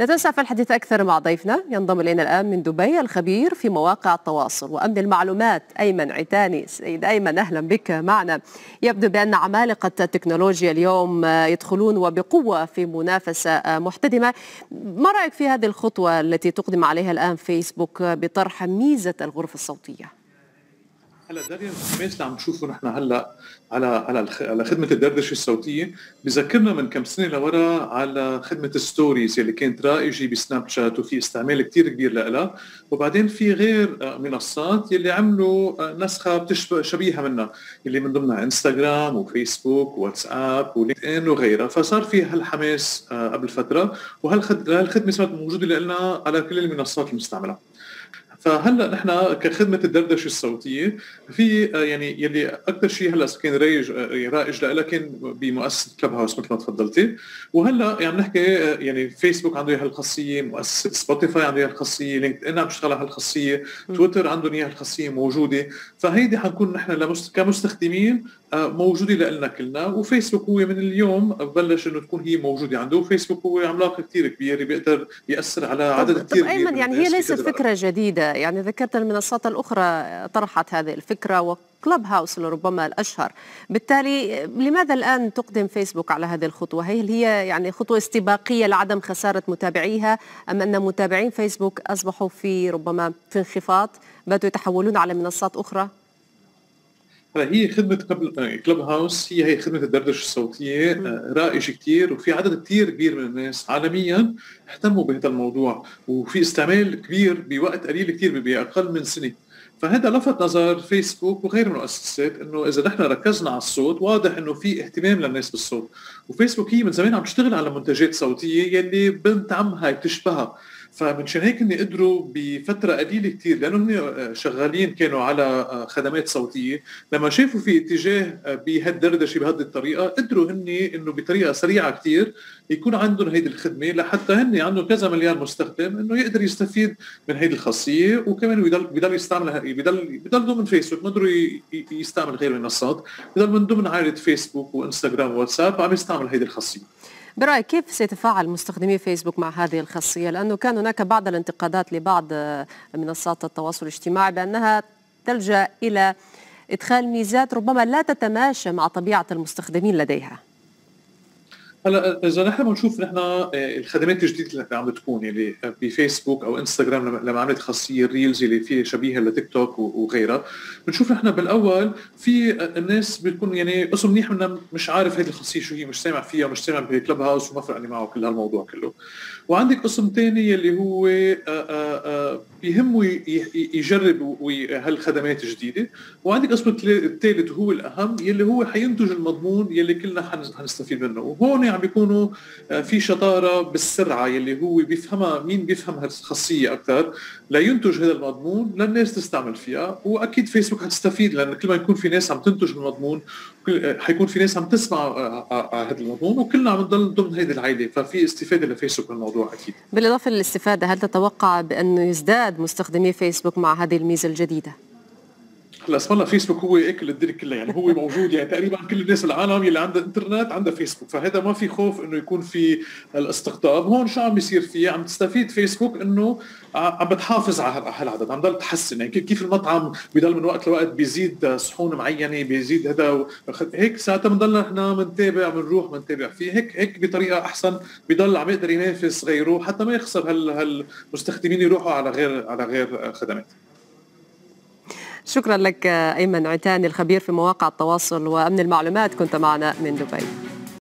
نتسع في الحديث أكثر مع ضيفنا. ينضم إلينا الآن من دبي الخبير في مواقع التواصل وأمن المعلومات أيمن عتاني سيد أيمن أهلا بك معنا. يبدو بأن عمالقة التكنولوجيا اليوم يدخلون وبقوة في منافسة محتدمة. ما رأيك في هذه الخطوة التي تقدم عليها الآن فيسبوك بطرح ميزة الغرفة الصوتية؟ هلا داريا الحماس اللي عم نشوفه نحن هلا على على على خدمة الدردشة الصوتية. بذكرنا من كم سنة لورا على خدمة الستوريز اللي كانت رائجة بسناب شات وفي استعمال كثير كبير لها وبعدين في غير منصات يلي عملوا نسخة بتشبه شبيهة منها اللي من ضمنها انستغرام وفيسبوك وواتساب ولينكد ان وغيرها. فصار في هالحماس قبل فترة. وهالخدمه صارت موجودة لنا على كل المنصات المستعملة. فهلا نحن كخدمة الدردشة الصوتية في يعني يلي أكثر شيء هلا كان رايج رائج لها كان بمؤسسة Clubhouse مثل ما تفضلتي. وهلا عم يعني نحكي يعني فيسبوك عنده إياها الخاصية مؤسسة سبوتيفاي عنده إياها الخاصية LinkedIn عم تشتغل على هالخاصية تويتر عندهم إياها الخاصية موجودة. فهيدي حنكون نحن كمستخدمين موجودة لنا كلنا وفيسبوك هو من اليوم بلش إنه تكون هي موجودة عنده. وفيسبوك هو عملاق كثير كبير بيقدر يأثر على عدد كثير كبير أيمن يعني هي ليست فكرة جديدة. يعني ذكرت المنصات الأخرى طرحت هذه الفكرة وكلب هاوس لربما الأشهر. بالتالي لماذا الآن تقدم فيسبوك على هذه الخطوة؟ هل هي يعني خطوة استباقية لعدم خسارة متابعيها أم أن متابعين فيسبوك أصبحوا في ربما في انخفاض بدأوا يتحولون على منصات أخرى؟ هلا هي خدمة كلب هاوس هي هي خدمة الدردشة الصوتية رائجة كثير وفي عدد كثير كبير من الناس عالميا اهتموا بهذا الموضوع وفي استعمال كبير بوقت قليل كثير بأقل من سنة. فهذا لفت نظر فيسبوك وغير المؤسسات إنه إذا نحن ركزنا على الصوت واضح إنه في اهتمام للناس بالصوت. وفيسبوك هي من زمان عم تشتغل على منتجات صوتية يلي بنت عمها بتشبهها. فمنشان هيك هن قدروا بفترة قليلة كثير لأنه هن شغالين كانوا على خدمات صوتية. لما شافوا في اتجاه بهالدردشة بهذه الطريقة قدروا هن إنه بطريقة سريعة كثير يكون عندهم هيدي الخدمة لحتى هن عندهم كذا مليار مستخدم إنه يقدر يستفيد من هيدي الخاصية وكمان بضل بضل يستعمل بضل بضل ضمن فيسبوك ما يستعمل غير المنصات بضل من ضمن عائلة فيسبوك وإنستغرام وواتساب عم يستعمل هيدي الخاصية. برأيك كيف سيتفاعل مستخدمي فيسبوك مع هذه الخاصية؟ لأنه كان هناك بعض الانتقادات لبعض منصات التواصل الاجتماعي بأنها تلجأ إلى إدخال ميزات ربما لا تتماشى مع طبيعة المستخدمين لديها. هلا إذا نحن بنشوف نحن آه، الخدمات الجديدة اللي عم بتكون اللي بفيسبوك أو انستغرام لما عملت خاصية ال Reels اللي فيها شبيهة لتيك توك وغيرها بنشوف نحن بالأول في الناس بتكون يعني قسم منيح منها مش عارف هذه الخاصية شو هي مش سامع فيها مش سامع ب Clubhouse وما فرقني معه كل هالموضوع كله. وعندك قسم ثاني اللي هو آه، آه، بيهمه يجرب هالخدمات الجديده وعندك قسم الثالث وهو الأهم يلي هو حينتج المضمون يلي كلنا حنستفيد منه. وهون عم بيكونوا آه، في شطارة بالسرعة يلي هو بيفهمها مين بيفهم هالخاصية أكثر. لينتج هذا المضمون للناس تستعمل فيها. وأكيد فيسبوك حتستفيد لأن كل ما يكون في ناس عم تنتج المضمون آه، حيكون في ناس عم تسمع آه، هذا المضمون وكلنا عم نضل ضمن هذه العائلة. ففي استفادة لفيسبوك من الموضوع أكيد. بالإضافة للاستفادة هل تتوقع بأنه يزداد مستخدمي فيسبوك مع هذه الميزة الجديدة؟ هلا اسم الله فيسبوك هو اكل الدنيا كلها يعني هو موجود يعني تقريبا كل الناس العالم اللي عندها إنترنت عندها فيسبوك فهذا ما في خوف إنه يكون في الاستقطاب هون شو عم بيصير فيه عم تستفيد فيسبوك إنه عم بتحافظ على هالعدد عم ضل تحسن يعني كيف المطعم بضل من وقت لوقت بيزيد صحون معينة بيزيد هذا هيك ساعتها بنضل نحن بنتابع بنروح بنتابع فيه هيك هيك بطريقة أحسن بضل عم يقدر ينافس غيره حتى ما يخسر هالمستخدمين يروحوا على غير على غير خدمات. شكرا لك أيمن عتاني الخبير في مواقع التواصل وأمن المعلومات كنت معنا من دبي.